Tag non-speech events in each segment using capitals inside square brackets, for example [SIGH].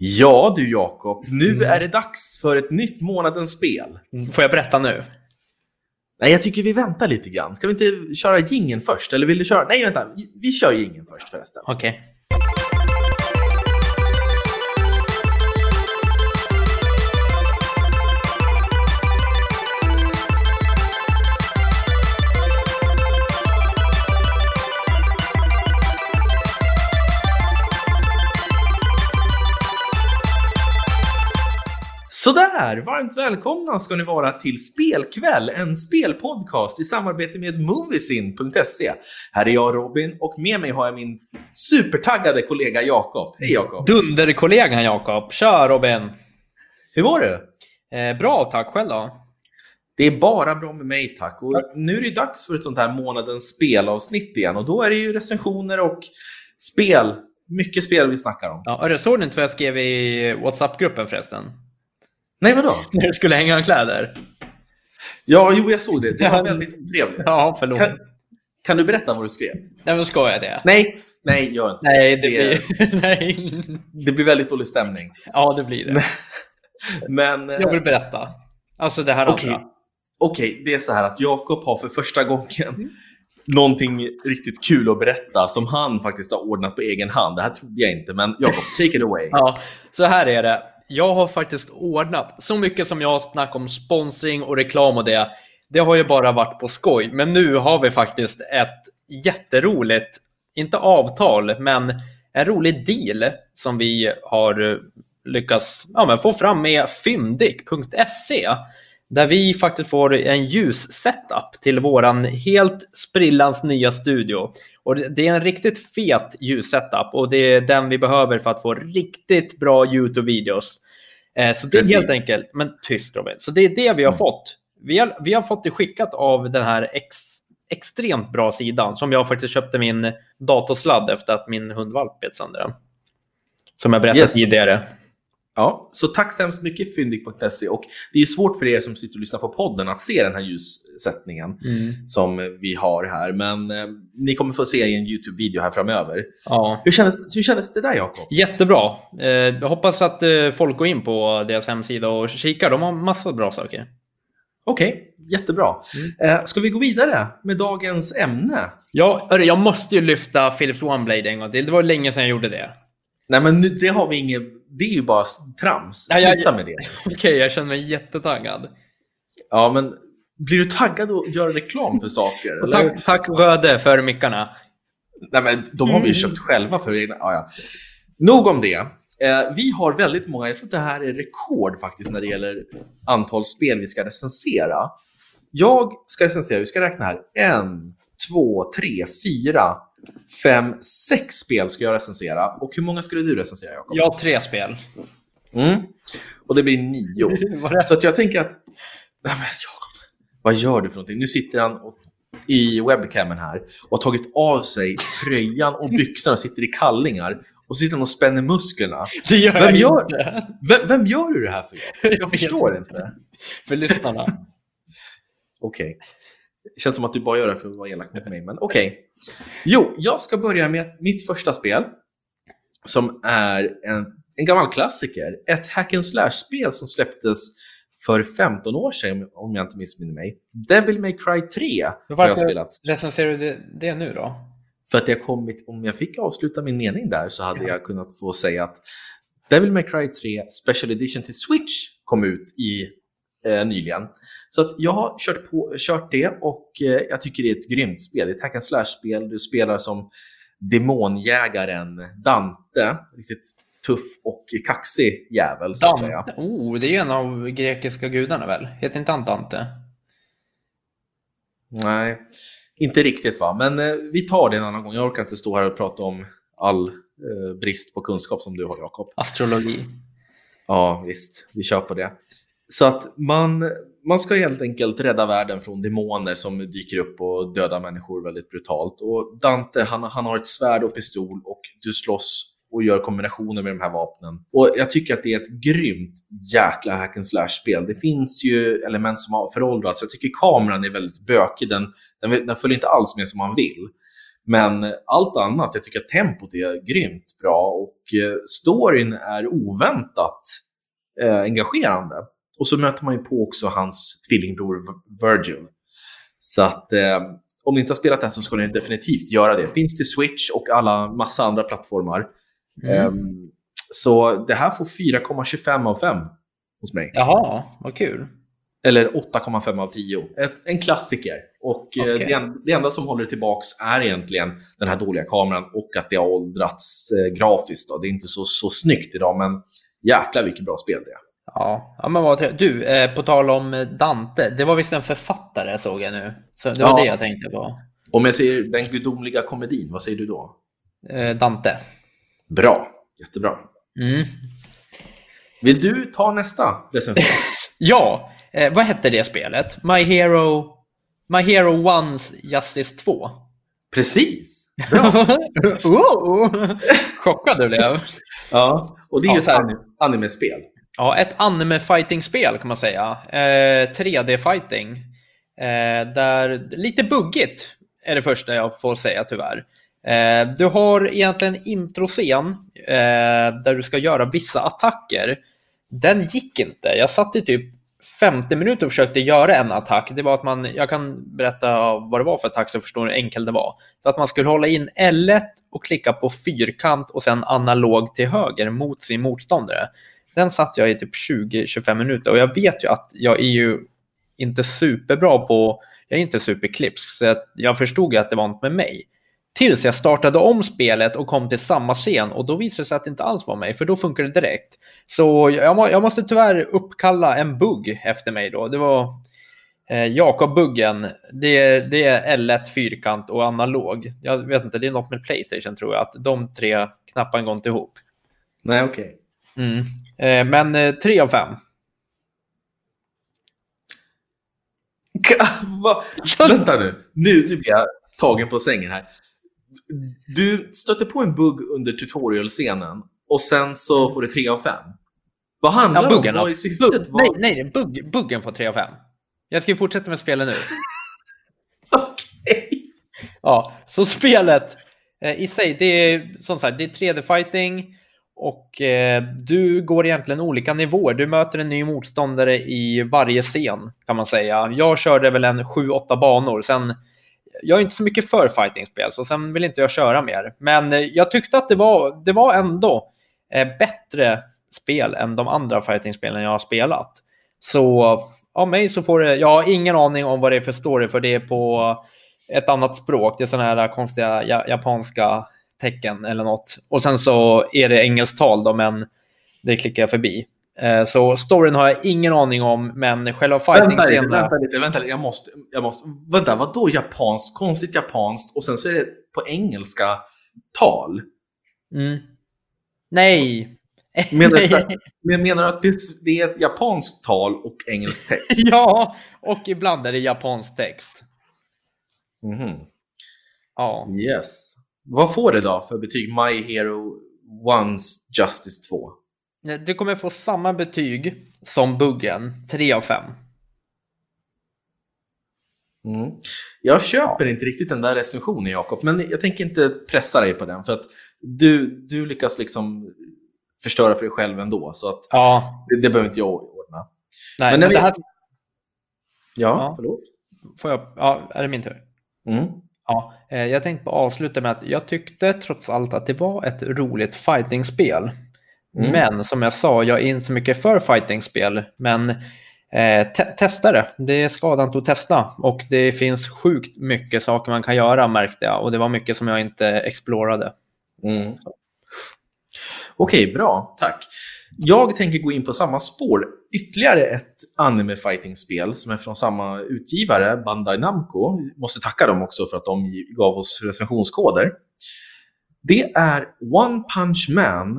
Ja du Jakob, nu mm. är det dags för ett nytt månadens spel. Får jag berätta nu? Nej, jag tycker vi väntar lite grann. Ska vi inte köra gingen först? Eller vill du köra? Nej, vänta. Vi kör gingen först förresten. Okej. Okay. Sådär, varmt välkomna ska ni vara till Spelkväll, en spelpodcast i samarbete med Moviesin.se. Här är jag Robin och med mig har jag min supertaggade kollega Jakob. Hej Jakob! Dunderkollegan Jakob! Tja Robin! Hur mår du? Eh, bra tack, själv då? Det är bara bra med mig tack. Och nu är det dags för ett sånt här månadens spelavsnitt igen och då är det ju recensioner och spel. Mycket spel vi snackar om. Ja, såg du inte vad jag skrev i WhatsApp-gruppen förresten? Nej, vadå? När du skulle hänga kläder. Ja, jo, jag såg det. Det var väldigt trevligt. Ja, förlåt. Kan, kan du berätta vad du skrev? Nej, men ska jag det? Nej, nej, gör inte Nej, det, blir... [LAUGHS] nej. det blir väldigt dålig stämning. Ja, det blir det. [LAUGHS] Men... Jag vill berätta. Alltså det här okay. andra. Okej, okay, det är så här att Jakob har för första gången mm. någonting riktigt kul att berätta som han faktiskt har ordnat på egen hand. Det här trodde jag inte, men Jakob, take it away. Ja, så här är det jag har faktiskt ordnat så mycket som jag har snackat om sponsring och reklam och det. Det har ju bara varit på skoj, men nu har vi faktiskt ett jätteroligt, inte avtal, men en rolig deal som vi har lyckats ja, men få fram med fyndik.se där vi faktiskt får en ljussetup till våran helt sprillans nya studio. Och det är en riktigt fet ljussetup och det är den vi behöver för att få riktigt bra Youtube-videos. Eh, så det är helt enkelt, men tyst Robin. Så det är det vi har mm. fått. Vi har, vi har fått det skickat av den här ex, extremt bra sidan som jag faktiskt köpte min datorsladd efter att min hundvalp bet sönder Som jag berättade yes. tidigare. Ja, så tack så hemskt mycket fyndik.se och det är svårt för er som sitter och lyssnar på podden att se den här ljussättningen mm. som vi har här, men eh, ni kommer få se i en YouTube-video här framöver. Ja. Hur, kändes, hur kändes det där Jakob? Jättebra. Eh, jag hoppas att eh, folk går in på deras hemsida och kikar. De har massa bra saker. Okej, okay, jättebra. Mm. Eh, ska vi gå vidare med dagens ämne? Ja, jag måste ju lyfta Philips OneBlade en gång till. Det var länge sedan jag gjorde det. Nej, men nu, det har vi inget det är ju bara trams. Sluta ja, jag, med det. [LAUGHS] Okej, okay, jag känner mig jättetaggad. Ja, men blir du taggad att göra reklam för saker? Och tack, tack Röde för mickarna. Nej, men de har vi ju mm. köpt själva för egna... Ja, ja. Nog om det. Eh, vi har väldigt många, jag tror att det här är rekord faktiskt när det gäller antal spel vi ska recensera. Jag ska recensera, vi ska räkna här, en, två, tre, fyra, fem, sex spel ska jag recensera. Och hur många skulle du recensera, Jakob? Jag har tre spel. Mm. Och det blir nio. [LAUGHS] Så att jag tänker att... Nej, men Jakob, vad gör du för någonting? Nu sitter han och, i webcamen här och har tagit av sig tröjan och byxorna och sitter i kallingar. Och sitter han och spänner musklerna. Det gör vem jag gör, inte. Vem, vem, gör du det här för? Jag, [LAUGHS] jag förstår inte. För lyssnarna. [LAUGHS] Okej. Okay. Det känns som att du bara gör det för att vara elak mot mig, men okej. Okay. Jo, jag ska börja med mitt första spel som är en, en gammal klassiker. Ett hack and slash-spel som släpptes för 15 år sedan, om jag inte missminner mig. Devil May Cry 3 har jag spelat. recenserar du det, det, nu då? För att jag kommit, om jag fick avsluta min mening där så hade ja. jag kunnat få säga att Devil May Cry 3 Special Edition till Switch kom ut i eh, nyligen. Så att jag har kört, på, kört det och eh, jag tycker det är ett grymt spel. Det är ett hack and slash-spel. Du spelar som demonjägaren Dante. Riktigt tuff och kaxig jävel så att säga. Oh, det är ju en av grekiska gudarna väl? Heter inte han Dante? Nej, inte riktigt va. Men eh, vi tar det en annan gång. Jag orkar inte stå här och prata om all eh, brist på kunskap som du har Jakob. Astrologi. Ja, visst. Vi kör på det. Så att man, man ska helt enkelt rädda världen från demoner som dyker upp och dödar människor väldigt brutalt. Och Dante, han, han har ett svärd och pistol och du slåss och gör kombinationer med de här vapnen. Och jag tycker att det är ett grymt jäkla hack and slash-spel. Det finns ju element som har föråldrats. Jag tycker kameran är väldigt bökig. Den, den, den följer inte alls med som man vill. Men allt annat, jag tycker att tempot är grymt bra och eh, storyn är oväntat eh, engagerande. Och så möter man ju på också hans tvillingbror Virgil. Så att eh, om ni inte har spelat det här så ska ni definitivt göra det. Finns till Switch och alla massa andra plattformar. Mm. Um, så det här får 4,25 av 5 hos mig. Jaha, vad kul. Eller 8,5 av 10. Ett, en klassiker. Och eh, Okej. det, en, det enda som håller tillbaks är egentligen den här dåliga kameran och att det har åldrats eh, grafiskt. Då. Det är inte så, så snyggt idag, men jäklar vilket bra spel det är. Ja, ja men vad trevligt. Du, eh, på tal om eh, Dante, det var visst en författare såg jag nu. Så det var Ja. det jag tänkte på. Om jag säger den gudomliga komedin, vad säger du då? Eh, Dante. Bra, jättebra. Mm. Vill du ta nästa recension? [LAUGHS] Ja, eh, vad hette det spelet? My Hero... My Hero One's Justice 2. Precis! Bra! [LAUGHS] oh! Chockad du blev. [LAUGHS] ja, och det är Ja, ju ett anime- anime-spel. Ja, ett anime-fighting-spel kan man säga. Eh, 3D-fighting. Eh, där, lite buggigt är det första jag får säga tyvärr. Eh, du har egentligen introscen eh, där du ska göra vissa attacker. Den gick inte. Jag satt i typ 50 minuter och försökte göra en attack. Det var att man, jag kan berätta vad det var för attack så förstår ni hur enkel det var. Så att man skulle hålla in L1 och klicka på fyrkant och sen analog till höger mot sin motståndare. Den satt jag i typ 20-25 minuter och jag vet ju att jag är ju inte superbra på, jag är inte superklipsk så jag förstod ju att det var något med mig. Tills jag startade om spelet och kom till samma scen och då visade det sig att det inte alls var mig för då funkar det direkt. Så jag, må, jag måste tyvärr uppkalla en bugg efter mig då. Det var eh, Jakob-buggen. Det, det är L1 fyrkant och analog. Jag vet inte, det är något med Playstation tror jag, att de tre knapparna går inte ihop. Nej, okej. Mm. Eh, men eh, 3 av 5. Va? Vänta nu. nu. Nu blir jag tagen på sängen här. Du stötte på en bugg under tutorial-scenen och sen så får du 3 av 5. Vad handlar Ja, det om? buggen. Vad är syftet? Bugg, nej, nej, bugg, buggen får 3 av 5. Jag ska ju fortsätta med spelet nu. [LAUGHS] Okej. Ja, så spelet eh, i sig, det är som sagt, det är 3D-fighting och eh, du går egentligen olika nivåer. Du möter en ny motståndare i varje scen kan man säga. Jag körde väl en 7-8 banor. Sen, jag är inte så mycket för fightingspel, så sen vill inte jag köra mer. Men eh, jag tyckte att det var, det var ändå eh, bättre spel än de andra fightingspelen jag har spelat. Så av mig så får det, jag har ingen aning om vad det är för story, för det är på ett annat språk. Det är sådana här konstiga ja, japanska tecken eller något. Och sen så är det engelskt tal då, men det klickar jag förbi. Eh, Så storyn har jag ingen aning om, men själva Vänta lite, vänta lite, vänta lite. Jag måste, jag måste... Vänta, vadå japanskt? Konstigt japanskt och sen så är det på engelska tal. Mm. Nej! Menar du, [LAUGHS] men menar du att det, är japanskt tal och engelsk text? [LAUGHS] Ja, och ibland är det japansk text. Mhm. Ja. Yes. Vad får det då för betyg? My Hero One's Justice 2? Du kommer få samma betyg som buggen, 3 av 5. Mm. Jag köper inte riktigt den där recensionen Jakob, men jag tänker inte pressa dig på den för att du, du lyckas liksom förstöra för dig själv ändå, så att Ja, det, det behöver inte jag ordna. nej, Men men, vi- det här Ja, Ja. förlåt? får jag... Ja, är det min tur? Mm. Ja, eh, jag tänkte bara avsluta med att jag tyckte trots allt att det var ett roligt fightingspel. Mm. Men som jag sa, jag är inte så mycket för fightingspel. Men eh, te- testa det. Det skadar inte att testa. Och det finns sjukt mycket saker man kan göra märkte jag. Och det var mycket som jag inte explorade. Mm. Okej, bra. Tack. Jag tänker gå in på samma spår. Ytterligare ett anime fighting-spel som är från samma utgivare, Bandai Namco. Vi måste tacka dem också för att de gav oss recensionskoder. Det är One Punch Man,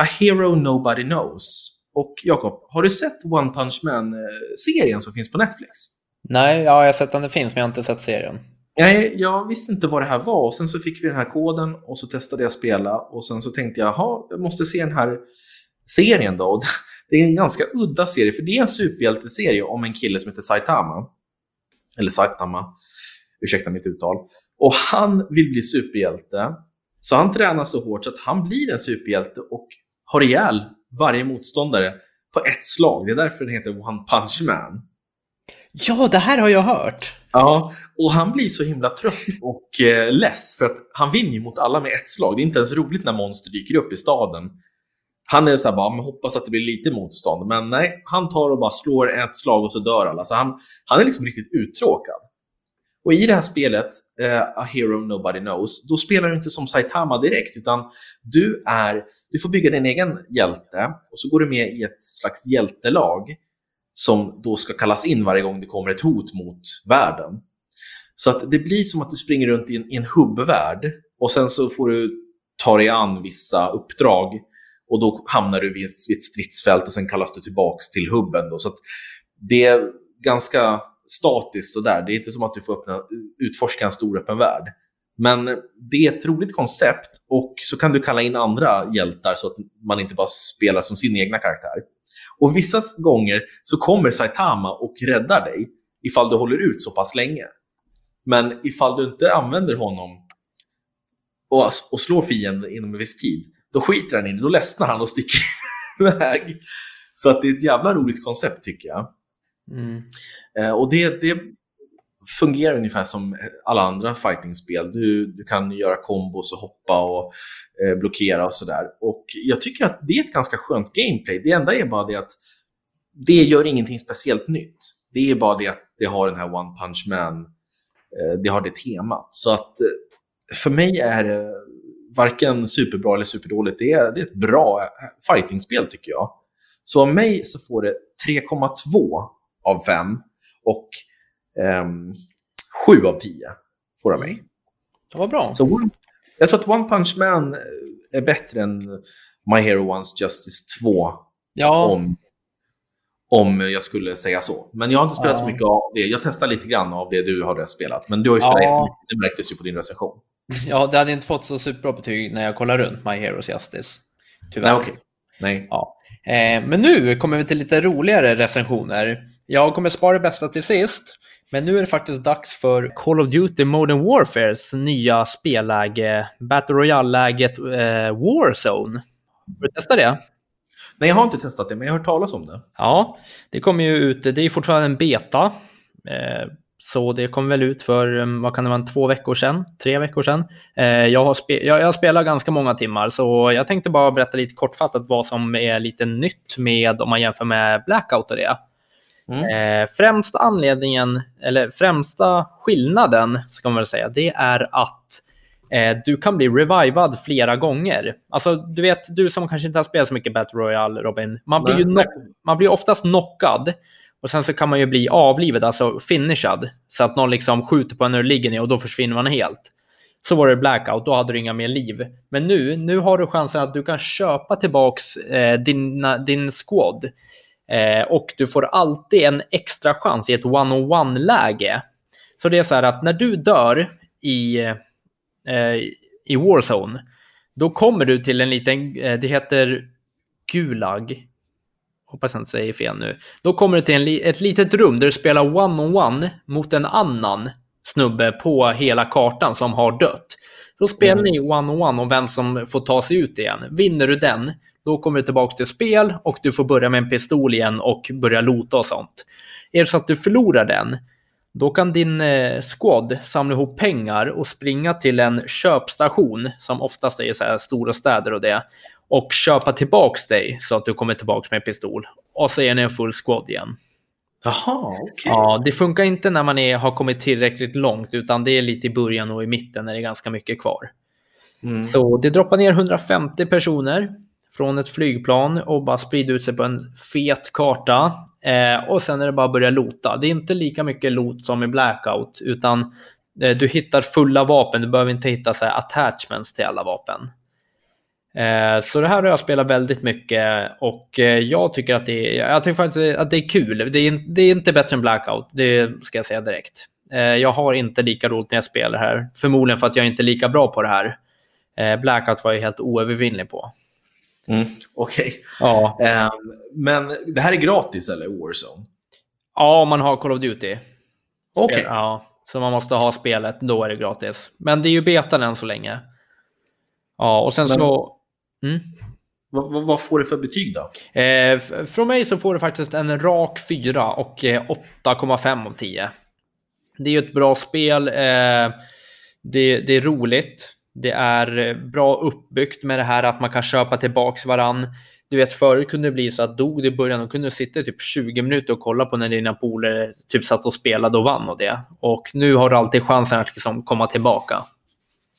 A Hero Nobody Knows. Och Jakob, har du sett One Punch Man-serien som finns på Netflix? Nej, ja, jag har sett att det finns men jag har inte sett serien. Nej, jag visste inte vad det här var och sen så fick vi den här koden och så testade jag spela och sen så tänkte jag, jaha, jag måste se den här serien då. [LAUGHS] Det är en ganska udda serie, för det är en superhjälteserie om en kille som heter Saitama. Eller Saitama, ursäkta mitt uttal. Och han vill bli superhjälte. Så han tränar så hårt så att han blir en superhjälte och har ihjäl varje motståndare på ett slag. Det är därför den heter One Punch Man. Ja, det här har jag hört. Ja, och han blir så himla trött och eh, less för att han vinner mot alla med ett slag. Det är inte ens roligt när monster dyker upp i staden. Han är så här bara, man hoppas att det blir lite motstånd, men nej, han tar och bara slår ett slag och så dör alla. Så han, han är liksom riktigt uttråkad. Och i det här spelet, eh, A Hero Nobody Knows, då spelar du inte som Saitama direkt, utan du, är, du får bygga din egen hjälte och så går du med i ett slags hjältelag som då ska kallas in varje gång det kommer ett hot mot världen. Så att det blir som att du springer runt i en, i en hubbvärld och sen så får du ta dig an vissa uppdrag och då hamnar du vid ett stridsfält och sen kallas du tillbaks till hubben. Då. Så det är ganska statiskt sådär. Det är inte som att du får öppna, utforska en stor öppen värld. Men det är ett roligt koncept och så kan du kalla in andra hjältar så att man inte bara spelar som sin egna karaktär. Och vissa gånger så kommer Saitama och räddar dig ifall du håller ut så pass länge. Men ifall du inte använder honom och, och slår fienden inom en viss tid, då skiter han i det. Då ledsnar han och sticker [LAUGHS] iväg. Så att det är ett jävla roligt koncept tycker jag. Mm. Eh, och det, det fungerar ungefär som alla andra fightingspel. Du, du kan göra kombos och hoppa och eh, blockera och sådär. Och jag tycker att det är ett ganska skönt gameplay. Det enda är bara det att det gör ingenting speciellt nytt. Det är bara det att det har den här One Punch Man, eh, det har det temat. Så att eh, för mig är det varken superbra eller superdåligt. Det är, det är ett bra eh, fightingspel tycker jag. Så av mig så får det 3,2 av 5 och Um, sju av tio får av mig. Det var bra. Så, jag tror att One Punch Man är bättre än My Hero One's Justice 2. Ja. Om, om jag skulle säga så. Men jag har inte spelat ja. så mycket av det. Jag testar lite grann av det du har spelat. Men du har ju spelat ja. jättemycket. Det märktes ju på din recension. [LAUGHS] Ja, det hade inte fått så superbra betyg när jag kollar runt My Heroes Justice. Tyvärr. Nej, okay. Nej. Ja. Eh, men nu kommer vi till lite roligare recensioner. Jag kommer spara det bästa till sist. Men nu är det faktiskt dags för Call of Duty Modern Warfares nya spelläge, Battle Royale-läget eh, Warzone. Har du testat det? Nej, jag har inte testat det, men jag har hört talas om det. Ja, det kommer ju ut, det är fortfarande en beta. Eh, så det kom väl ut för, mm, vad kan det vara, två veckor sedan? Tre veckor sedan. Eh, jag, har spe jag, jag spelar ganska många timmar, så jag tänkte bara berätta lite kortfattat vad som är lite nytt med, om man jämför med Blackout och det. Mm. Eh, främsta anledningen, eller främsta skillnaden, ska man väl säga, det är att eh, du kan bli revivad flera gånger. Alltså, du vet, du som kanske inte har spelat så mycket Battle Royale, Robin, man blir ju no man blir oftast knockad och sen så kan man ju bli avlivad, alltså finishad, så att någon liksom skjuter på en när du ligger ner och då försvinner man helt. Så var det blackout, då hade du inga mer liv. Men nu, nu har du chansen att du kan köpa tillbaks eh, din, din squad. Eh, och du får alltid en extra chans i ett one-on-one-läge. Så det är så här att när du dör i, eh, i Warzone, då kommer du till en liten, eh, det heter Gulag. Hoppas jag inte säger fel nu. Då kommer du till en, ett litet rum där du spelar one-on-one mot en annan snubbe på hela kartan som har dött. Då spelar mm. ni one-on-one om vem som får ta sig ut igen. Vinner du den, då kommer du tillbaka till spel och du får börja med en pistol igen och börja lota och sånt. Är det så att du förlorar den, då kan din eh, squad samla ihop pengar och springa till en köpstation som oftast är så här stora städer och det och köpa tillbaks dig så att du kommer tillbaks med pistol. Och så är ni en full squad igen. Jaha, okej. Okay. Ja, det funkar inte när man är, har kommit tillräckligt långt, utan det är lite i början och i mitten när det är ganska mycket kvar. Mm. Så det droppar ner 150 personer från ett flygplan och bara sprida ut sig på en fet karta. Eh, och sen är det bara att börja lota. Det är inte lika mycket lot som i Blackout, utan eh, du hittar fulla vapen. Du behöver inte hitta så här, attachments till alla vapen. Eh, så det här har jag spelat väldigt mycket och eh, jag tycker att det är, jag tycker faktiskt att det är kul. Det är, det är inte bättre än Blackout, det ska jag säga direkt. Eh, jag har inte lika roligt när jag spelar här. Förmodligen för att jag inte är lika bra på det här. Blackout var jag helt oövervinnlig på. Mm, Okej. Okay. Ja. Um, men det här är gratis eller Warzone? Ja, om man har Call of Duty. Okej. Okay. Ja. Så man måste ha spelet, då är det gratis. Men det är ju betan än så länge. Ja, och sen Men- så... Mm. Vad, får det för betyg då? Eh, från mig så får du faktiskt en rak 4 och eh, 8,5 av 10. Det är ju ett bra spel. Eh, det, det är roligt. Det är eh, bra uppbyggt med det här att man kan köpa tillbaks varann. Du vet, förut kunde det bli så att dog du i början och kunde du sitta typ 20 minuter och kolla på när dina polare typ satt och spelade och vann och det. Och nu har du alltid chansen att liksom komma tillbaka.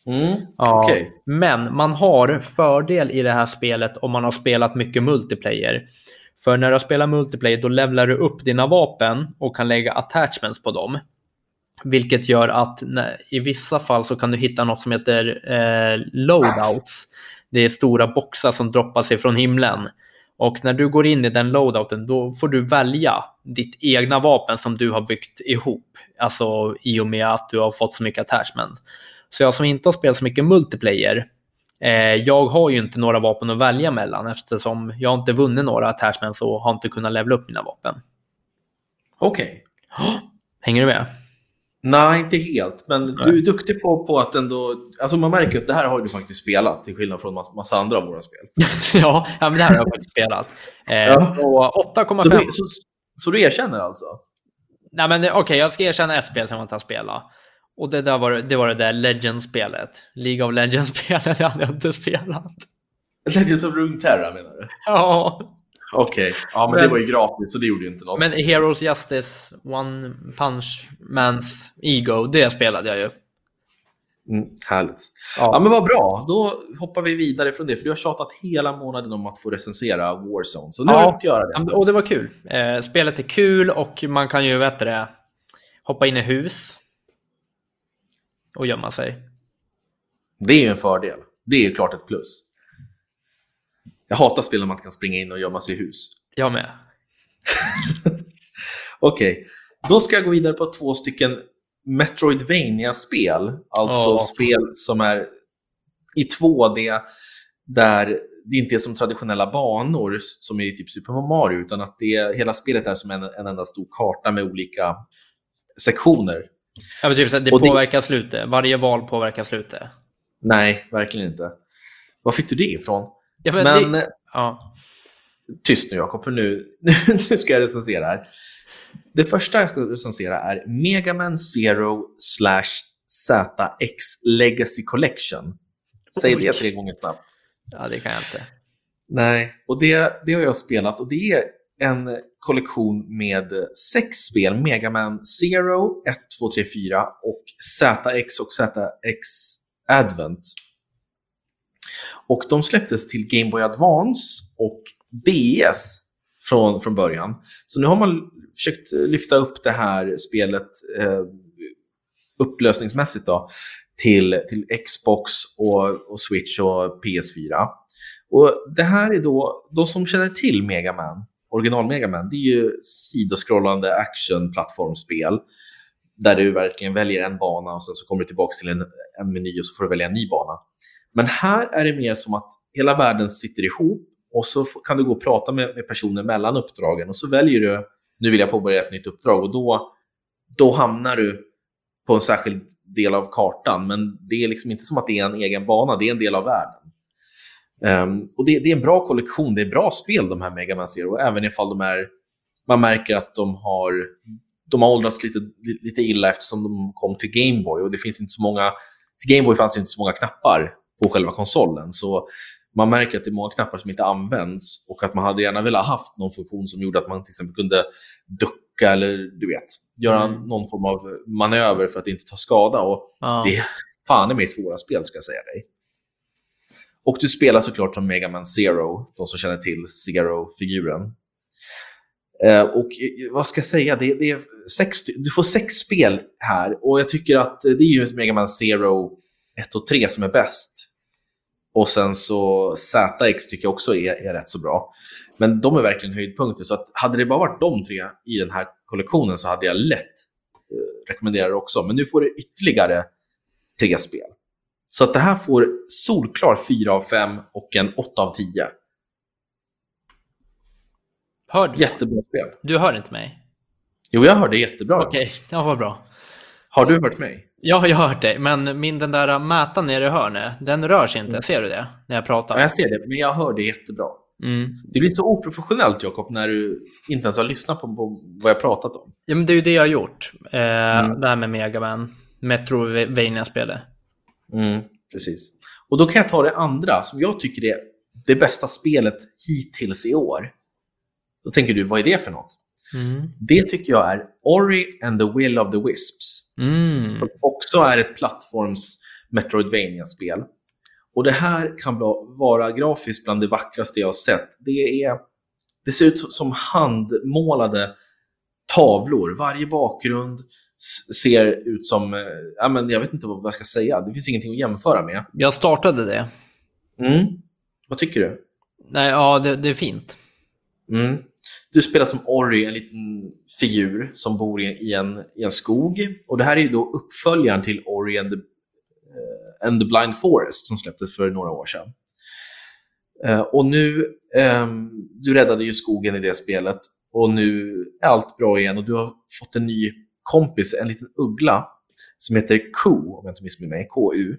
Mm, Ja, Okej. Men man har fördel i det här spelet om man har spelat mycket multiplayer. För när du spelar multiplayer då levlar du upp dina vapen och kan lägga attachments på dem. Vilket gör att när, i vissa fall så kan du hitta något som heter eh, loadouts. Det är stora boxar som droppas ifrån himlen. Och när du går in i den loadouten då får du välja ditt egna vapen som du har byggt ihop. Alltså i och med att du har fått så mycket attachment. Så jag som inte har spelat så mycket multiplayer, eh, jag har ju inte några vapen att välja mellan eftersom jag inte vunnit några attachments och har inte kunnat levela upp mina vapen. Okej. [GASPS] Hänger du med? Nej, inte helt. Men Nej. du är duktig på, på att ändå... Alltså man märker att det här har du faktiskt spelat, till skillnad från massa, massa andra av våra spel. [LAUGHS] ja, ja, men det här har jag faktiskt spelat. Eh, Ja. Så 8,5. Så, du- så, så du erkänner alltså? Nej, men okej, jag ska erkänna ett spel som jag inte har spelat. Och det, där var, det var det där Legends-spelet. League of Legends-spelet [LAUGHS] hade jag inte spelat. Legends of Runeterra menar du? [LAUGHS] Ja, Okej. Ja, men, Men- det var ju gratis, så det gjorde ju inte något. men Heroes Justice, One Punch Man's Ego, det spelade jag ju. Mm, härligt. Ja, men vad bra. Då hoppar vi vidare från det, för du har tjatat hela månaden om att få recensera Warzone. Så nu Ja. har du fått göra Ja, det. men- Och det var kul. Eh, spelet är kul och man kan ju, vet det, hoppa in i hus och gömma sig. Det är ju en fördel. Det är ju klart ett plus. Jag hatar spel när man kan springa in och gömma sig i hus. Jag med. [LAUGHS] Okej, då ska jag gå vidare på två stycken Metroidvania-spel. Alltså Ja. spel som är i 2D, där det inte är som traditionella banor som i typ Super Mario, utan att det, hela spelet är som en, en enda stor karta med olika sektioner. Ja, men typ, så det Och det- påverkar slutet. Varje val påverkar slutet. Nej, verkligen inte. Var fick du det ifrån? Ja, men Men det, ja. tyst nu Jakob, för nu, [LAUGHS] nu ska jag recensera här. Det första jag ska recensera är Mega Man Zero slash ZX Legacy Collection. Säg Oj. det tre gånger snabbt. ja, det kan jag inte. Nej, och det, det har jag spelat och det är en kollektion med sex spel. Mega Man Zero, 1, 2, 3, 4 och ZX och ZX Advent. Och de släpptes till Game Boy Advance och DS från, från början. Så nu har man försökt lyfta upp det här spelet eh, upplösningsmässigt då, till, till Xbox och, och Switch och PS4. Och det här är då, de som känner till Mega Man, original Mega Man, det är ju sidoskrollande action-plattformsspel där du verkligen väljer en bana och sen så kommer du tillbaka till en, en meny och så får du välja en ny bana. Men här är det mer som att hela världen sitter ihop och så kan du gå och prata med, med personer mellan uppdragen och så väljer du, nu vill jag påbörja ett nytt uppdrag och då, då hamnar du på en särskild del av kartan. Men det är liksom inte som att det är en egen bana, det är en del av världen. Ehm, och det, det är en bra kollektion, det är bra spel de här Mega Man Zero, även ifall de är, man märker att de har, de har åldrats lite, lite illa eftersom de kom till Game Boy och det finns inte så många, till Game Boy fanns det inte så många knappar på själva konsolen. Så man märker att det är många knappar som inte används och att man hade gärna velat haft någon funktion som gjorde att man till exempel kunde ducka eller du vet, göra Mm. någon form av manöver för att inte ta skada. Och Ja. det är fan i mig svåra spel ska jag säga dig. Och du spelar såklart som Mega Man Zero, de som känner till Zero-figuren. Eh, och eh, vad ska jag säga, det, det är sex, du får sex spel här och jag tycker att det är just Mega Man Zero 1 och 3 som är bäst. Och sen så ZX tycker jag också är, är rätt så bra. Men de är verkligen höjdpunkter. Så att hade det bara varit de tre i den här kollektionen så hade jag lätt eh, rekommenderat det också. Men nu får du ytterligare tre spel. Så att det här får solklar 4 av 5 och en 8 av 10. Hör du? Jättebra spel. Du hör inte mig? Jo, jag hörde jättebra. Okej, [LAUGHS] ja, vad bra. Har du hört mig? Ja, jag har hört dig, men min den där mätaren nere i hörnet, den rör sig inte. Mm. Ser du det? När jag pratar. Ja, jag ser det, men jag hör det jättebra. Mm. Det blir så oprofessionellt, Jakob, när du inte ens har lyssnat på, på vad jag pratat om. Ja, men det är ju det jag har gjort. Eh, Mm. Det här med Megaman. Metrovania-spelet. Mm, precis. Och då kan jag ta det andra som jag tycker är det bästa spelet hittills i år. Då tänker du, vad är det för något? Mm. Det tycker jag är Ori and the Will of the Wisps. Mm. Som också är ett plattforms Metroidvania-spel. Och det här kan vara grafiskt bland det vackraste jag har sett. Det, är, det ser ut som handmålade tavlor. Varje bakgrund ser ut som, eh, ja, men jag vet inte vad jag ska säga. Det finns ingenting att jämföra med. Jag startade det. Mm. Vad tycker du? Nej, ja, det, det är fint. Mm. Du spelar som Ori, en liten figur som bor i, en, i en skog. Och det här är ju då uppföljaren till Ori and the, eh, and the Blind Forest som släpptes för några år sedan. Eh, och nu, ehm, du räddade ju skogen i det spelet och nu är allt bra igen och du har fått en ny kompis, en liten uggla som heter Ko, om jag inte missminner mig, KU.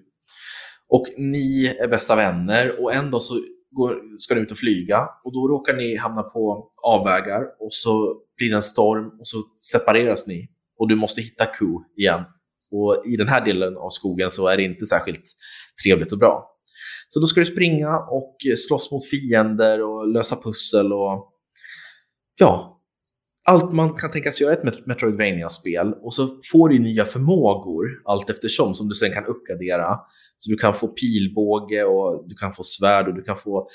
Och ni är bästa vänner och en dag så går, ska ni ut och flyga och då råkar ni hamna på avvägar och så blir det en storm och så separeras ni och du måste hitta Ko igen. Och i den här delen av skogen så är det inte särskilt trevligt och bra. Så då ska du springa och slåss mot fiender och lösa pussel och ja, allt man kan tänkas göra i ett Metroidvania-spel. Och så får du nya förmågor allt eftersom som du sen kan uppgradera. Så du kan få pilbåge och du kan få svärd och du kan få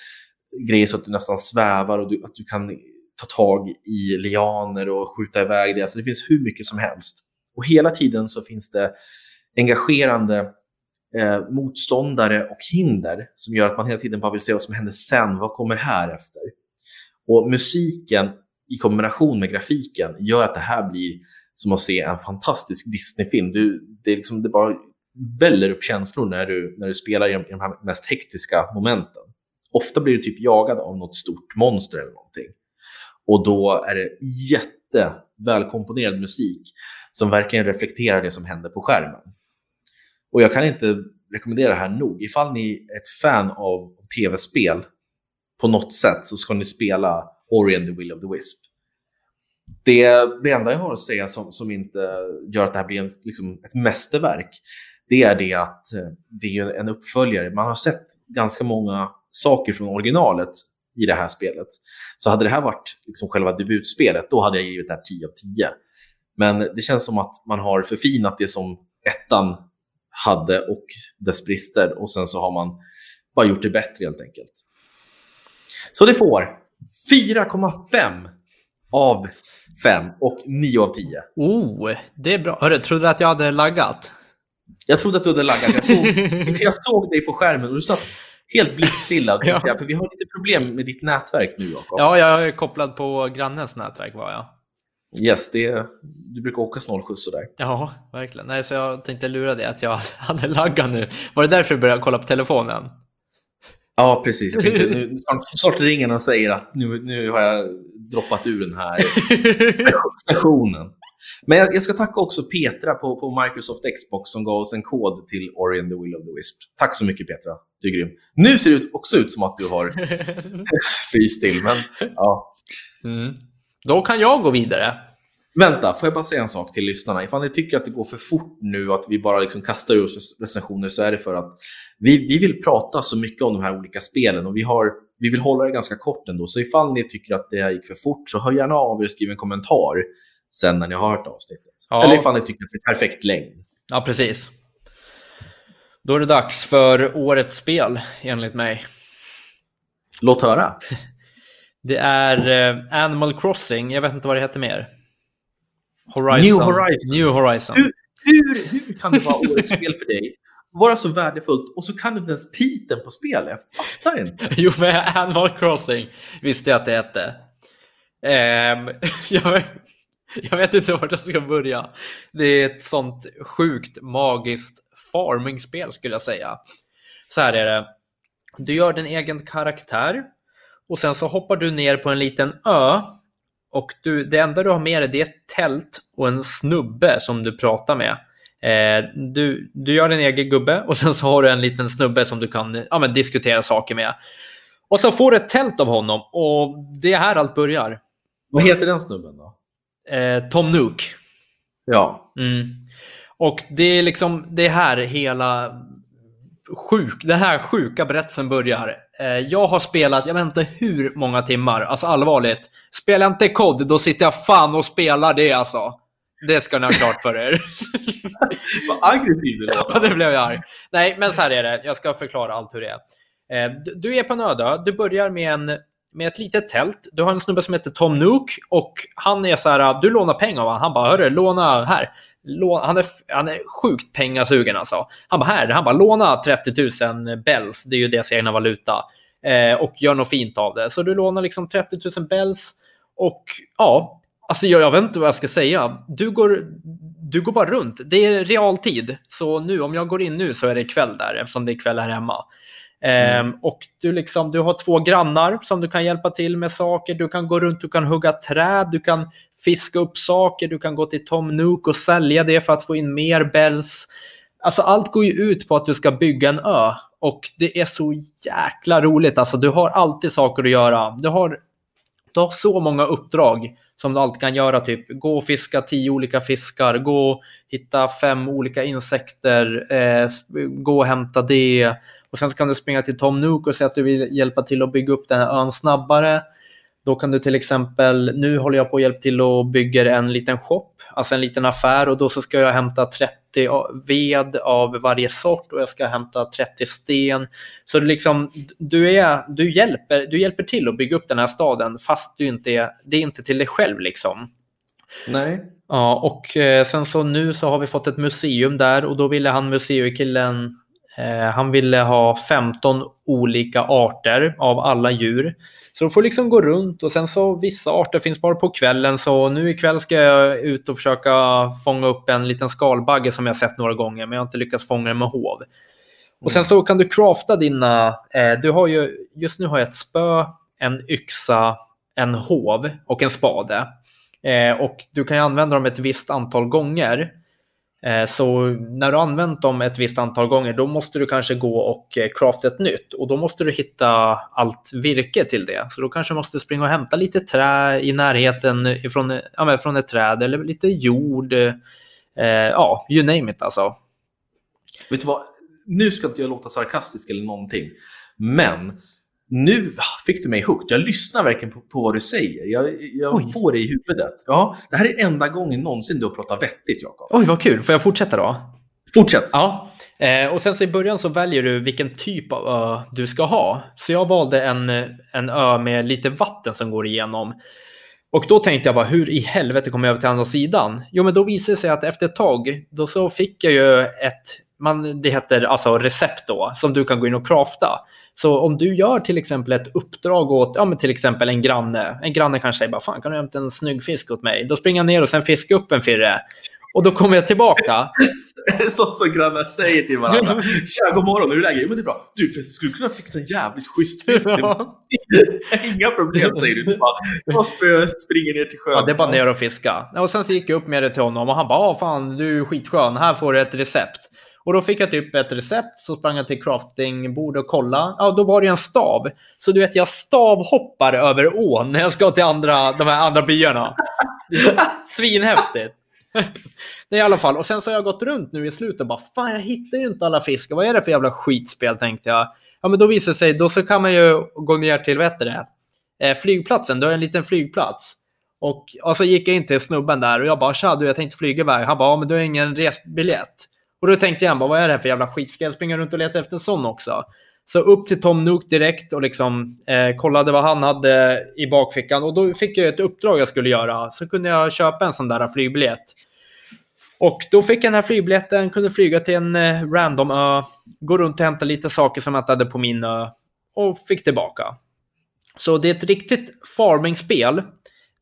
grejer så att du nästan svävar och du, att du kan ta tag i lianer och skjuta iväg det. Alltså det finns hur mycket som helst. Och hela tiden så finns det engagerande eh, motståndare och hinder som gör att man hela tiden bara vill se vad som händer sen, vad kommer här efter? Och musiken i kombination med grafiken gör att det här blir som att se en fantastisk Disney-film. Du, det, är liksom, det bara väller upp känslor när du, när du spelar i de, i de här mest hektiska momenten. Ofta blir du typ jagad av något stort monster eller någonting. Och då är det jättevälkomponerad musik som verkligen reflekterar det som händer på skärmen. Och jag kan inte rekommendera det här nog. Ifall ni är ett fan av tv-spel på något sätt så ska ni spela Ori and the Will of the Wisp. Det, det enda jag har att säga som, som inte gör att det här blir en, liksom ett mästerverk, det är det att eh, det är en uppföljare. Man har sett ganska många saker från originalet i det här spelet. Så hade det här varit liksom själva debutspelet, då hade jag givit det här 10 av 10. Men det känns som att man har förfinat det som ettan hade och dess brister och sen så har man bara gjort det bättre helt enkelt. Så det får 4,5 av 5 och 9 av 10. Oh, det är bra. Hörru, trodde du att jag hade laggat? Jag trodde att du hade laggat. Jag såg, [LAUGHS] jag såg dig på skärmen och du satt helt blickstilla. [LAUGHS] Ja. För vi har lite problem med ditt nätverk nu, Jakob. Ja, jag är kopplad på grannens nätverk var jag. Yes, det, du brukar åka snålskjuts sådär. Ja, verkligen. Nej, så jag tänkte lura dig att jag [LAUGHS] hade laggat nu. Var det därför du började kolla på telefonen? Ja, precis. Jag tänkte, nu, snart, ringer och säger att nu, nu har jag droppat ur den här [LAUGHS] stationen. Men jag, jag ska tacka också Petra på, på Microsoft Xbox som gav oss en kod till Ori and the Will of the Wisp. Tack så mycket Petra, du är grym. Nu ser det ut- också ut som att du har [LAUGHS] fryst till, men ja. mm. Då kan jag gå vidare. Vänta, får jag bara säga en sak till lyssnarna? Ifall ni tycker att det går för fort nu att vi bara liksom kastar ur oss recensioner så är det för att vi, vi vill prata så mycket om de här olika spelen och vi, har, vi vill hålla det ganska kort ändå. Så ifall ni tycker att det här gick för fort så hör gärna av er och skriv en kommentar sen när ni har hört avsnittet. Ja. Eller ifall ni tycker att det är perfekt längd. Ja, precis. Då är det dags för årets spel, enligt mig. Låt höra. [LAUGHS] Det är eh, Animal Crossing, jag vet inte vad det heter mer. Horizon. New Horizons. New Horizon. Hur, hur, hur kan det vara årets spel för dig? Vara så värdefullt och så kan du inte ens titeln på spelet. Jag fattar inte. [LAUGHS] Jo, men Animal Crossing visste jag att det hette. Ehm, [LAUGHS] jag, vet, jag vet inte vart jag ska börja. Det är ett sånt sjukt magiskt farmingspel skulle jag säga. Så här är det. Du gör din egen karaktär och sen så hoppar du ner på en liten ö och du, det enda du har med dig det är ett tält och en snubbe som du pratar med. Eh, du, du gör en egen gubbe [LAUGHS] och sen så har du en liten snubbe som du kan ja, men, diskutera saker med. Och så får du ett tält av honom och det är här allt börjar. Vad heter den snubben då? Eh, Tom Nook. Ja. Mm. Och det är liksom det här hela sjuk, den här sjuka berättelsen börjar. Eh, jag har spelat, jag vet inte hur många timmar, alltså allvarligt. Spelar inte kod, då sitter jag fan och spelar det alltså. Det ska ni ha klart för er. [LAUGHS] Vad aggressiv du [LAUGHS] låter. Ja, det blev jag arg. Nej, men så här är det. Jag ska förklara allt hur det är. Eh, du är på en öde. Du börjar med, en, med ett litet tält. Du har en snubbe som heter Tom Nook och han är så här, du lånar pengar av honom. Han bara, hörru, låna här. Låna, han, är, han är sjukt pengasugen alltså. Han bara, här, han bara, låna 30 000 bells, det är ju deras egna valuta. Eh, och gör något fint av det. Så du lånar liksom 30 000 bells och ja, Alltså jag, jag vet inte vad jag ska säga. Du går, du går bara runt. Det är realtid. Så nu, om jag går in nu så är det kväll där eftersom det är kväll här hemma. Mm. Um, och du, liksom, du har två grannar som du kan hjälpa till med saker. Du kan gå runt, du kan hugga träd, du kan fiska upp saker, du kan gå till Tom Nook och sälja det för att få in mer bells. Alltså allt går ju ut på att du ska bygga en ö och det är så jäkla roligt. Alltså du har alltid saker att göra. Du har, du har så många uppdrag som du alltid kan göra. Typ gå och fiska tio olika fiskar, gå och hitta fem olika insekter, eh, gå och hämta det. Och sen kan du springa till Tom Nook och säga att du vill hjälpa till att bygga upp den här ön snabbare. Då kan du till exempel, nu håller jag på att hjälpa till att bygga en liten shop, alltså en liten affär och då så ska jag hämta 30 ved av varje sort och jag ska hämta 30 sten. Så du, liksom, du, är, du, hjälper, du hjälper till att bygga upp den här staden fast du inte är, det är inte till dig själv liksom. Nej. Ja, och eh, sen så nu så har vi fått ett museum där och då ville han museikillen eh, han ville ha 15 olika arter av alla djur. Så de får liksom gå runt och sen så vissa arter finns bara på kvällen så nu ikväll ska jag ut och försöka fånga upp en liten skalbagge som jag sett några gånger men jag har inte lyckats fånga den med hov. Och sen så kan du crafta dina, eh, du har ju, just nu har jag ett spö, en yxa, en hov och en spade. Eh, och du kan ju använda dem ett visst antal gånger. Eh, så när du använt dem ett visst antal gånger då måste du kanske gå och eh, crafta ett nytt och då måste du hitta allt virke till det. Så då kanske du måste springa och hämta lite trä i närheten ifrån, ja, från ett träd eller lite jord. Eh, ja, you name it alltså. Vet du vad? Nu ska inte jag låta sarkastisk eller någonting, men nu fick du mig hooked. Jag lyssnar verkligen på, på vad du säger. Jag, jag får det i huvudet. Ja, det här är enda gången någonsin du har pratat vettigt, Jakob. Oj, vad kul. Får jag fortsätta då? Fortsätt. Ja, eh, och sen så i början så väljer du vilken typ av ö du ska ha. Så jag valde en, en ö med lite vatten som går igenom. Och då tänkte jag bara, hur i helvete kommer jag över till andra sidan? Jo, men då visade det sig att efter ett tag, då så fick jag ju ett, man, det heter alltså recept då, som du kan gå in och crafta. Så om du gör till exempel ett uppdrag åt, ja men till exempel en granne. En granne kanske säger bara, fan kan du hämta en snygg fisk åt mig? Då springer jag ner och sen fiskar upp en firre. Och då kommer jag tillbaka. [LAUGHS] Sånt som grannar säger till varandra. [LAUGHS] Tja, god morgon, hur är läget? Men det är bra. Du, för skulle kunna fixa en jävligt schysst fisk. Ja. [LAUGHS] Inga problem, säger du. Du bara, spö, springer ner till sjön. Ja, det är bara ner och fiska. Och sen så gick jag upp med det till honom och han bara, fan du är skitskön, här får du ett recept. Och då fick jag typ ett recept, så sprang jag till craftingbord och kollade. Ja, då var det en stav. Så du vet, jag stavhoppar över ån när jag ska till andra, de här andra byarna. Svinhäftigt. [LAUGHS] Det är i alla fall. Och sen så har jag gått runt nu i slutet och bara, fan jag hittar ju inte alla fiskar. Vad är det för jävla skitspel tänkte jag. Ja, men då visar det sig, då så kan man ju gå ner till, vad heter det, eh, flygplatsen. Du har en liten flygplats. Och, och så gick jag in till snubben där och jag bara, tja du, jag tänkte flyga iväg. Han bara, ja, men du har ingen resbiljett. Och då tänkte jag, vad är det här för jävla skit? Ska jag springa runt och leta efter en sån också? Så upp till Tom Nook direkt och liksom eh, kollade vad han hade i bakfickan. Och då fick jag ett uppdrag jag skulle göra. Så kunde jag köpa en sån där flygbiljett. Och då fick jag den här flygbiljetten, kunde flyga till en eh, random ö, gå runt och hämta lite saker som jag inte hade på min ö och fick tillbaka. Så det är ett riktigt farming-spel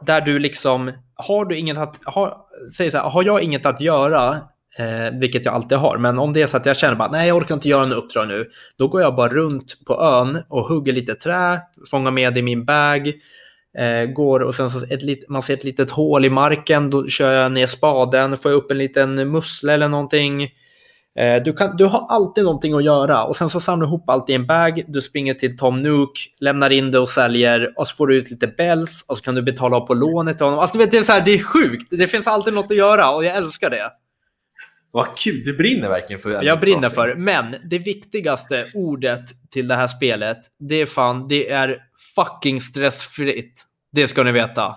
där du liksom, har du inget att, har, säg så här, har jag inget att göra Eh, vilket jag alltid har. Men om det är så att jag känner att nej, jag orkar inte göra något uppdrag nu. Då går jag bara runt på ön och hugger lite trä, fångar med i min bag. Eh, går och sen så ett lit, man ser ett litet hål i marken, då kör jag ner spaden, får jag upp en liten mussla eller någonting. Eh, du, kan, du har alltid någonting att göra och sen så samlar du ihop allt i en bag. Du springer till Tom Nook, lämnar in det och säljer och så får du ut lite bells och så kan du betala på lånet till honom. Alltså, du vet, det, är så här, det är sjukt. Det finns alltid något att göra och jag älskar det. Vad kul, du brinner verkligen för Animal Jag brinner för det. Men det viktigaste ordet till det här spelet, det är fan, det är fucking stressfritt. Det ska ni veta.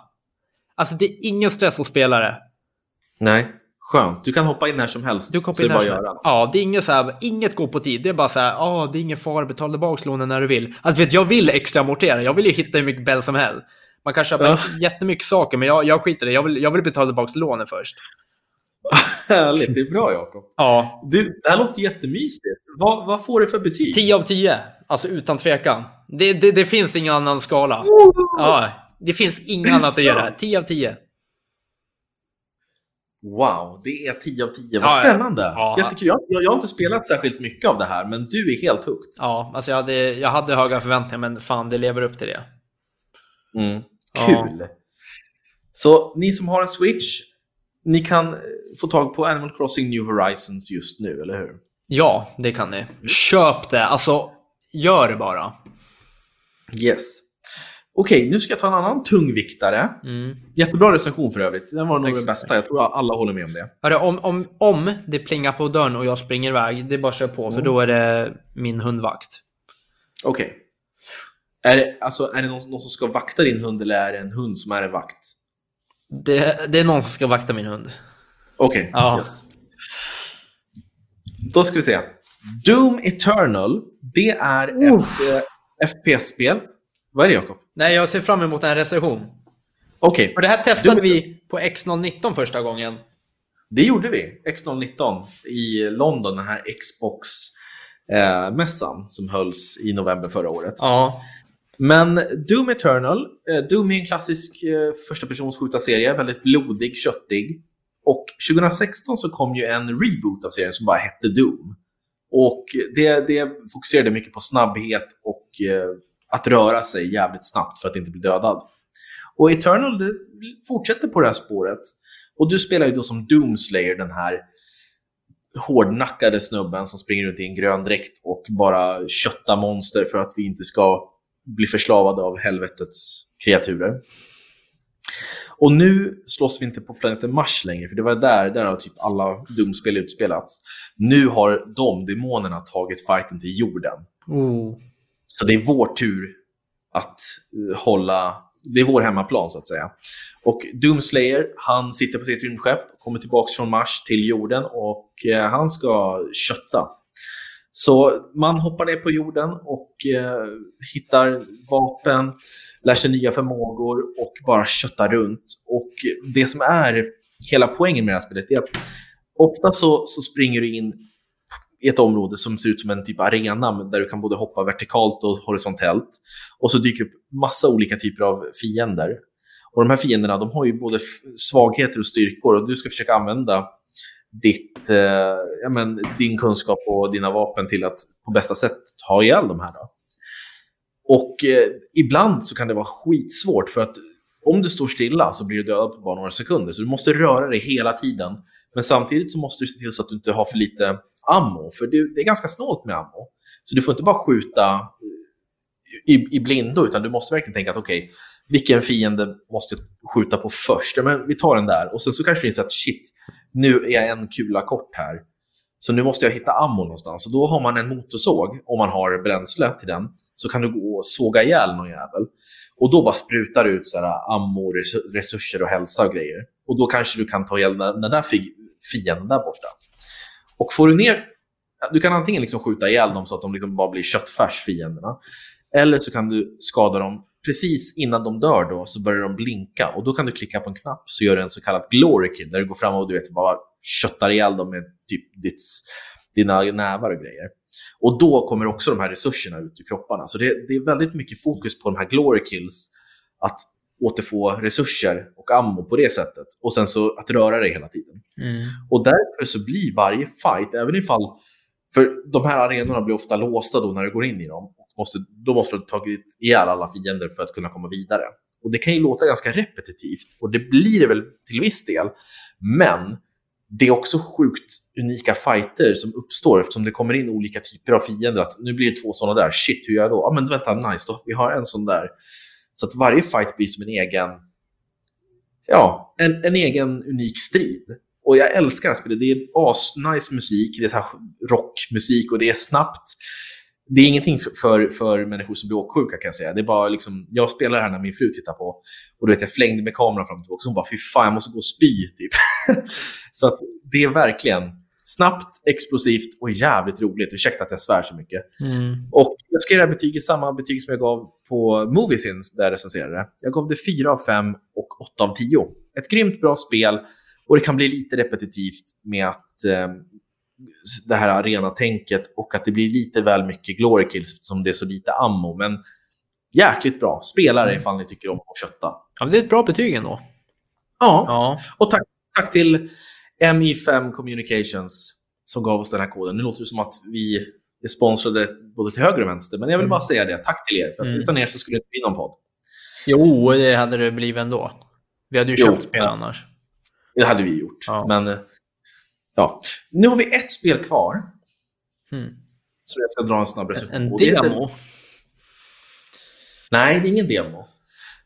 Alltså det är ingen stress att spela det. Nej, skönt. Du kan hoppa in när som helst. Du så är in det att som- göra. Ja, det är inget så här, inget går på tid. Det är bara så här, ja, det är ingen fara, betala tillbaka lånen när du vill. Alltså vet, jag vill extra amortera. Jag vill ju hitta hur mycket bell som helst. Man kan köpa Ja. jättemycket saker, men jag, jag skiter i det. Jag vill, jag vill betala tillbaka lånen först. [LAUGHS] Härligt, det är bra Jakob. Ja, Du, det här låter jättemysigt. Vad, vad får du för betyg? 10 av 10. Alltså utan tvekan. Det, det, det finns ingen annan skala. Ja, det finns inget Det annat att göra. sant. 10 av 10. Wow, det är 10 av 10. Vad Ja, ja. spännande. Ja. Jättekul. Jag, jag, jag har inte spelat särskilt mycket av det här, men du är helt hooked. Ja, alltså jag hade, jag hade höga förväntningar, men fan, det lever upp till det. Mm. Ja. Kul. Så ni som har en Switch, ni kan eh, få tag på Animal Crossing New Horizons just nu, eller hur? Ja, det kan ni. Köp det. Alltså, gör det bara. Yes. Okej, nu ska jag ta en annan tungviktare. Mm. Jättebra recension för övrigt. Den var nog Tack den bästa. Jag tror alla håller med om det. Hörru, om, om, om det plingar på dörren och jag springer iväg, det är bara att köra på, för Mm. då är det min hundvakt. Okej. Är det, alltså, är det någon, någon som ska vakta din hund eller är det en hund som är en vakt? Det, det är någon som ska vakta min hund. Okej, Ja. yes. Då ska vi se. Doom Eternal, det är ett eh, FPS-spel. Vad är det Jakob? Nej, jag ser fram emot en recension. Okej, Och det här testade Du- vi på X019 första gången. det gjorde vi. X019 i London, den här Xbox-mässan som hölls i november förra året. Ja. Men Doom Eternal, eh, Doom är en klassisk eh, första persons serie väldigt blodig, köttig. Och 2016 så kom ju en reboot av serien som bara hette Doom. Och det, det fokuserade mycket på snabbhet och eh, att röra sig jävligt snabbt för att inte bli dödad. Och Eternal fortsätter på det här spåret. Och du spelar ju då som Doomslayer, den här hårdnackade snubben som springer runt i en grön dräkt och bara köttar monster för att vi inte ska bli förslavade av helvetets kreaturer. Och nu slåss vi inte på planeten Mars längre, för det var där, där har typ alla Doom-spel utspelats. Nu har de, demonerna, tagit fighten till jorden. Oh. Så det är vår tur att eh, hålla... Det är vår hemmaplan, så att säga. Och Doomslayer, han sitter på sitt rymdskepp, kommer tillbaka från Mars till jorden och eh, han ska kötta. Så man hoppar ner på jorden och eh, hittar vapen, lär sig nya förmågor och bara köttar runt. Och det som är hela poängen med det här spelet är att ofta så, så springer du in i ett område som ser ut som en typ arena där du kan både hoppa vertikalt och horisontellt. Och så dyker det upp massa olika typer av fiender. Och de här fienderna de har ju både svagheter och styrkor och du ska försöka använda ditt, eh, ja, men, din kunskap och dina vapen till att på bästa sätt ha ihjäl de här. Då. Och eh, ibland så kan det vara skitsvårt för att om du står stilla så blir du dödad på bara några sekunder. Så du måste röra dig hela tiden. Men samtidigt så måste du se till så att du inte har för lite ammo. För det, det är ganska snålt med ammo. Så du får inte bara skjuta eh, i, i blindo, utan du måste verkligen tänka att okej, vilken fiende måste jag skjuta på först? Ja, men vi tar den där. Och sen så kanske du inser att shit, nu är jag en kula kort här. Så nu måste jag hitta ammo någonstans. Och då har man en motorsåg, om man har bränsle till den, så kan du gå och såga ihjäl någon jävel. Och då bara sprutar det ut så här ammo, resurser och hälsa och grejer. Och då kanske du kan ta ihjäl den där fienden där borta. Och får du ner... Du kan antingen liksom skjuta ihjäl dem så att de liksom bara blir köttfärs, fienderna. Eller så kan du skada dem precis innan de dör då, så börjar de blinka. Och då kan du klicka på en knapp så gör du en så kallad glory kill, där du går fram och du vet, bara köttar ihjäl dem med typ ditt, dina nävar och grejer. Och då kommer också de här resurserna ut ur kropparna. Så det, det är väldigt mycket fokus på de här glory kills, att återfå resurser och ammo på det sättet. Och sen så att röra dig hela tiden. Mm. Och därför så blir varje fight, även ifall... För de här arenorna blir ofta låsta då när du går in i dem. Måste, då måste du ha tagit ihjäl alla fiender för att kunna komma vidare. Och det kan ju låta ganska repetitivt och det blir det väl till viss del. Men det är också sjukt unika fighter som uppstår eftersom det kommer in olika typer av fiender. Att nu blir det två sådana där, shit hur gör jag då? Ja men vänta, nice, då, vi har en sån där. Så att varje fight blir som en egen, ja, en, en egen unik strid. Och jag älskar det här spelet. Det är asnice musik, det är så här rockmusik och det är snabbt. Det är ingenting för, för, för människor som blir åksjuka kan jag säga. Det är bara liksom, jag spelar det här när min fru tittar på. Och du vet, jag flängde med kameran fram och tillbaka. Så hon bara, fy fan, jag måste gå och spy. Typ. [LAUGHS] så det är verkligen snabbt, explosivt och jävligt roligt. Ursäkta att jag svär så mycket. Mm. Och jag ska ge betyget samma betyg som jag gav på Moviesin där jag recenserade. Jag gav det 4 av 5 och 8 av 10. Ett grymt bra spel och det kan bli lite repetitivt med att eh, det här arena-tänket och att det blir lite väl mycket glory kills som det är så lite ammo. Men jäkligt bra. Spelare mm. ifall ni tycker om att kötta. Ja, det är ett bra betyg ändå. Ja, Ja. och tack, tack till MI5 Communications som gav oss den här koden. Nu låter det som att vi är sponsrade både till höger och vänster, men jag vill Mm. bara säga det. Tack till er, för att Mm. utan er så skulle det inte bli någon podd. Jo, det hade det blivit ändå. Vi hade ju Jo, köpt spel annars. Det hade vi gjort. Ja. Men ja, nu har vi ett spel kvar. Hmm. Så jag ska dra en snabb recension. En Och det heter- demo. Nej, det är ingen demo.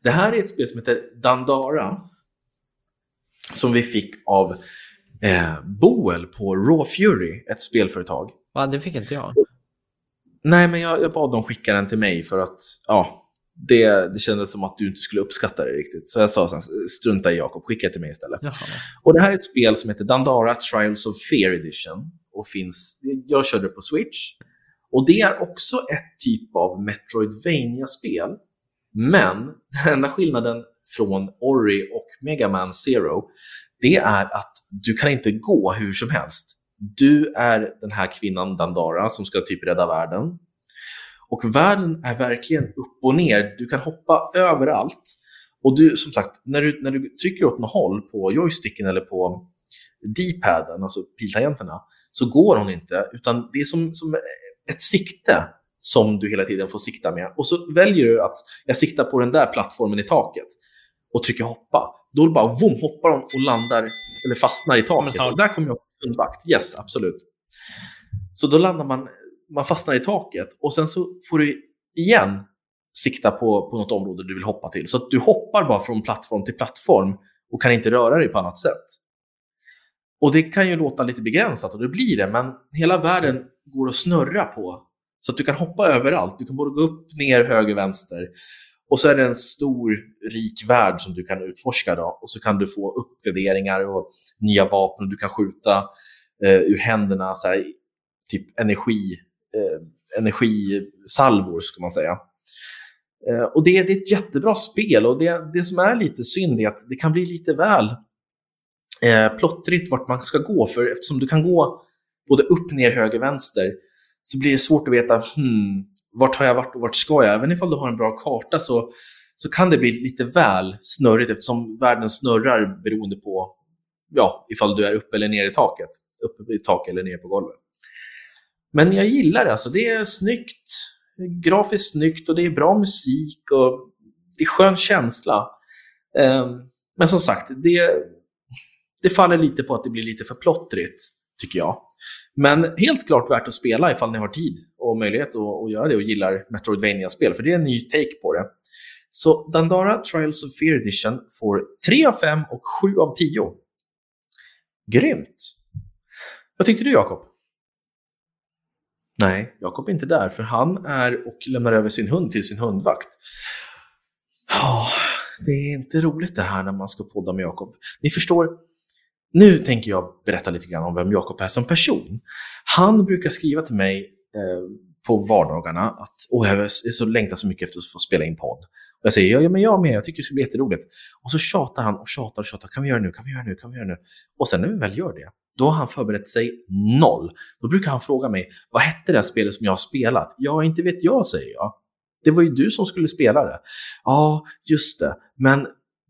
Det här är ett spel som heter Dandara. Som vi fick av eh, Boel på Raw Fury, ett spelföretag. Va, det fick inte jag. Nej, men jag, jag bad dem skicka den till mig för att ja, det, det kändes som att du inte skulle uppskatta det riktigt. Så jag sa här, strunta i Jakob, skicka till mig istället. Jaha. Och det här är ett spel som heter Dandara Trials of Fear Edition. Och finns, jag körde det på Switch. Och det är också ett typ av Metroidvania-spel. Men den enda skillnaden från Ori och Mega Man Zero, det är att du kan inte gå hur som helst. Du är den här kvinnan Dandara som ska typ rädda världen. Och världen är verkligen upp och ner. Du kan hoppa överallt. Och du, som sagt, när du, när du trycker åt något håll på joysticken eller på D-paden, alltså piltangenterna, så går hon inte. Utan det är som, som ett sikte som du hela tiden får sikta med. Och så väljer du att jag siktar på den där plattformen i taket och trycker hoppa. Då bara vom, hoppar hon och landar eller fastnar i taket. Och där kommer jag upp hundvakt. Yes, absolut. Så då landar man, man fastnar i taket och sen så får du igen sikta på, på något område du vill hoppa till. Så att du hoppar bara från plattform till plattform och kan inte röra dig på annat sätt. Och det kan ju låta lite begränsat och det blir det, men hela världen går att snurra på. Så att du kan hoppa överallt. Du kan både gå upp, ner, höger, vänster. Och så är det en stor, rik värld som du kan utforska. Då. Och så kan du få uppgraderingar och nya vapen. Och du kan skjuta eh, ur händerna så här, typ energi, eh, energisalvor, ska man säga. Eh, och det, det är ett jättebra spel. Och det, det som är lite synd är att det kan bli lite väl eh, plottrigt vart man ska gå. För eftersom du kan gå både upp, ner, höger, vänster så blir det svårt att veta hmm, vart har jag varit och vart ska jag? Även ifall du har en bra karta så, så kan det bli lite väl snurrigt eftersom världen snurrar beroende på ja, ifall du är uppe eller ner i taket. Uppe i taket eller ner på golvet. Men jag gillar det. Alltså, det är snyggt, grafiskt snyggt och det är bra musik och det är skön känsla. Ehm, men som sagt, det, det faller lite på att det blir lite för plottrigt, tycker jag. Men helt klart värt att spela ifall ni har tid och möjlighet att, att göra det och gillar Metroidvania-spel, för det är en ny take på det. Så Dandara Trials of Fear Edition får 3 av 5 och 7 av 10. Grymt! Vad tyckte du Jakob? Nej, Jakob är inte där, för han är och lämnar över sin hund till sin hundvakt. Ja, det är inte roligt det här när man ska podda med Jakob. Ni förstår, nu tänker jag berätta lite grann om vem Jakob är som person. Han brukar skriva till mig eh, på vardagarna att Åh, jag är så längtar så mycket efter att få spela in podd. Och jag säger ja, ja, men jag med, jag tycker det ska bli jätteroligt. Och så tjatar han och tjatar och tjatar. Kan vi göra det nu? Kan vi göra det nu? Kan vi göra det nu? Och sen när vi väl gör det, då har han förberett sig noll. Då brukar han fråga mig, vad hette det här spelet som jag har spelat? Ja, inte vet jag, säger jag. Det var ju du som skulle spela det. Ja, just det. Men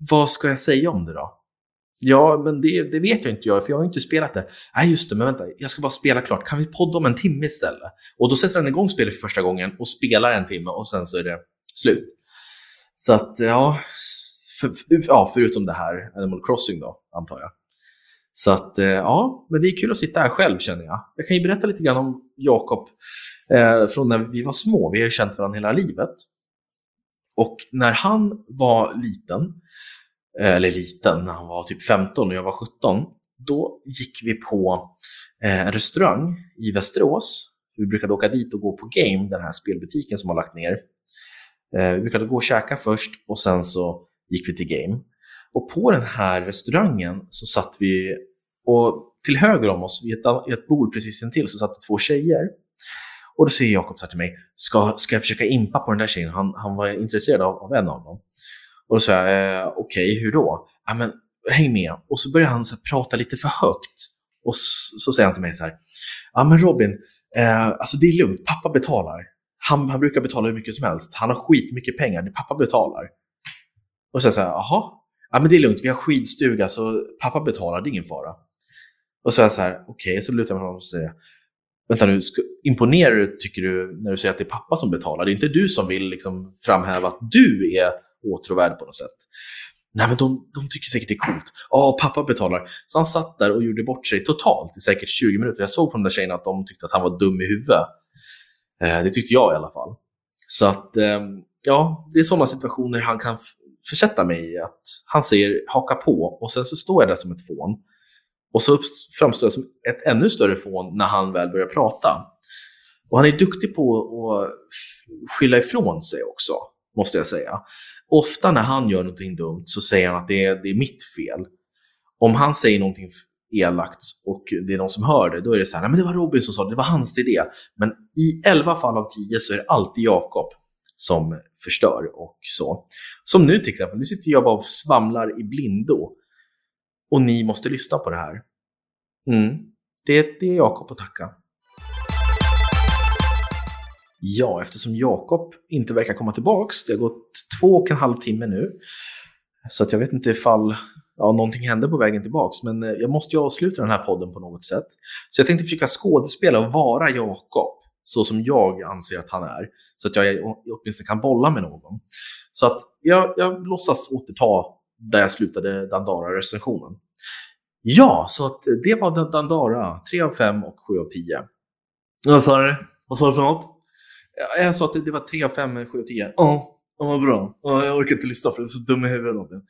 vad ska jag säga om det då? Ja, men det, det vet jag inte jag, för jag har inte spelat det. Nej, just det, men vänta, jag ska bara spela klart. Kan vi podda om en timme istället? Och då sätter han igång spelet för första gången och spelar en timme och sen så är det slut. Så att, ja, för, ja, förutom det här Animal Crossing då, antar jag. Så att, eh, ja, men det är kul att sitta här själv känner jag. Jag kan ju berätta lite grann om Jakob eh, från när vi var små. Vi har ju känt varandra hela livet. Och när han var liten, eh, eller liten, när han var typ 15 och jag var 17, då gick vi på eh, en restaurang i Västerås. Vi brukade åka dit och gå på Game, den här spelbutiken som har lagt ner. Vi brukade gå och käka först och sen så gick vi till Game. Och på den här restaurangen så satt vi, och till höger om oss, vid ett, ett bord precis intill, så satt det två tjejer. Och då säger Jakob så här till mig, ska, ska jag försöka impa på den där tjejen? Han, han var intresserad av, av en av dem. Och då sa jag, eh, okej, okay, hur då? Ja, men häng med. Och så börjar han så prata lite för högt. Och så, så, säger han till mig så här, ja men Robin, eh, alltså det är lugnt, pappa betalar. Han, han brukar betala hur mycket som helst. Han har skitmycket pengar, det pappa betalar. Och så säger jag så här, jaha, ja men det är lugnt, vi har skidstuga så pappa betalar, det är ingen fara. Och så är jag så här, okej, okay. så lutar jag mig fram och säger, vänta nu, imponerar du tycker du när du säger att det är pappa som betalar? Det är inte du som vill liksom framhäva att du är åtråvärd på något sätt. Nej, men de, de tycker säkert det är coolt. Ja, pappa betalar. Så han satt där och gjorde bort sig totalt i säkert 20 minuter. Jag såg på de där tjejerna att de tyckte att han var dum i huvudet. Eh, det tyckte jag i alla fall. Så att, eh, ja, det är sådana situationer han kan försätta mig i. Att han säger haka på och sen så står jag där som ett fån. Och så framstår jag som ett ännu större fån när han väl börjar prata. Och han är duktig på att skylla ifrån sig också, måste jag säga. Ofta när han gör någonting dumt så säger han att det är, det är mitt fel. Om han säger någonting elakt och det är någon som hör det, då är det så här, nej men det var Robin som sa det, det var hans idé. Men i 11 fall av 10 så är det alltid Jakob som förstör och så. Som nu till exempel, nu sitter jag bara och svamlar i blindo och ni måste lyssna på det här. Mm. Det, det är Jakob att tacka. Ja, eftersom Jakob inte verkar komma tillbaks, det har gått två och en halv timme nu, så att jag vet inte ifall ja, någonting hände på vägen tillbaks, men eh, jag måste ju avsluta den här podden på något sätt. Så jag tänkte försöka skådespela och vara Jakob, så som jag anser att han är, så att jag åtminstone kan bolla med någon. Så att jag, jag låtsas återta där jag slutade Dandara-recensionen. Ja, så att det var Dandara, 3 av 5 och 7 av 10. Vad sa du? Vad sa du för något? Jag sa att det, var 3 av 5, 7 av 10. Ja, oh, vad bra. Oh, jag orkar inte lyssna för det är så dum i huvudet Robin.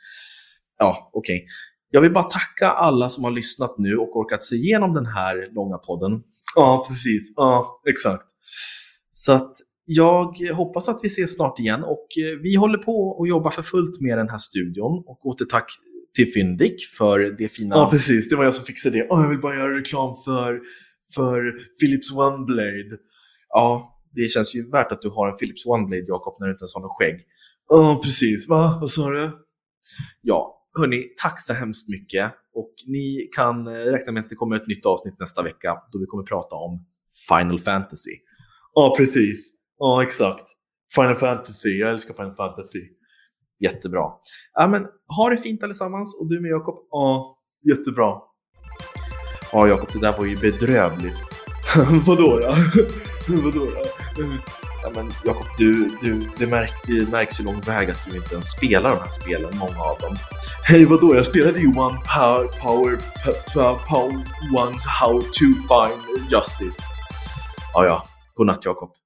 Ja, okej. Okay. Jag vill bara tacka alla som har lyssnat nu och orkat se igenom den här långa podden. Ja, precis. Ja, exakt. Så att jag hoppas att vi ses snart igen och eh, vi håller på och jobbar för fullt med den här studion och återtack till Fyndik för det fina... Ja, precis. Det var jag som fixade det. Oh, jag vill bara göra reklam för, för Philips OneBlade. Ja, det känns ju värt att du har en Philips OneBlade, Jakob, när du inte ens har något skägg. Ja, oh, precis. Va? Vad sa du? Ja, hörni, tack så hemskt mycket. Och ni kan eh, räkna med att det kommer ett nytt avsnitt nästa vecka då vi kommer prata om Final Fantasy. Ja, precis. Ja, exakt. Final Fantasy. Jag älskar Final Fantasy. Jättebra. Ja, men ha det fint allesammans och du med Jakob? Ja, jättebra. Ja, Jakob, det där var ju bedrövligt. [LAUGHS] Vadå då? [LAUGHS] Vadå då? Ja, men Jakob, du, du, det, märk, det märks ju lång väg att du inte ens spelar de här spelen, många av dem. Hej, vadå? Jag spelade ju One Power, power, power, power One's How to Find Justice. Ja, ja. Godnatt, Jakob.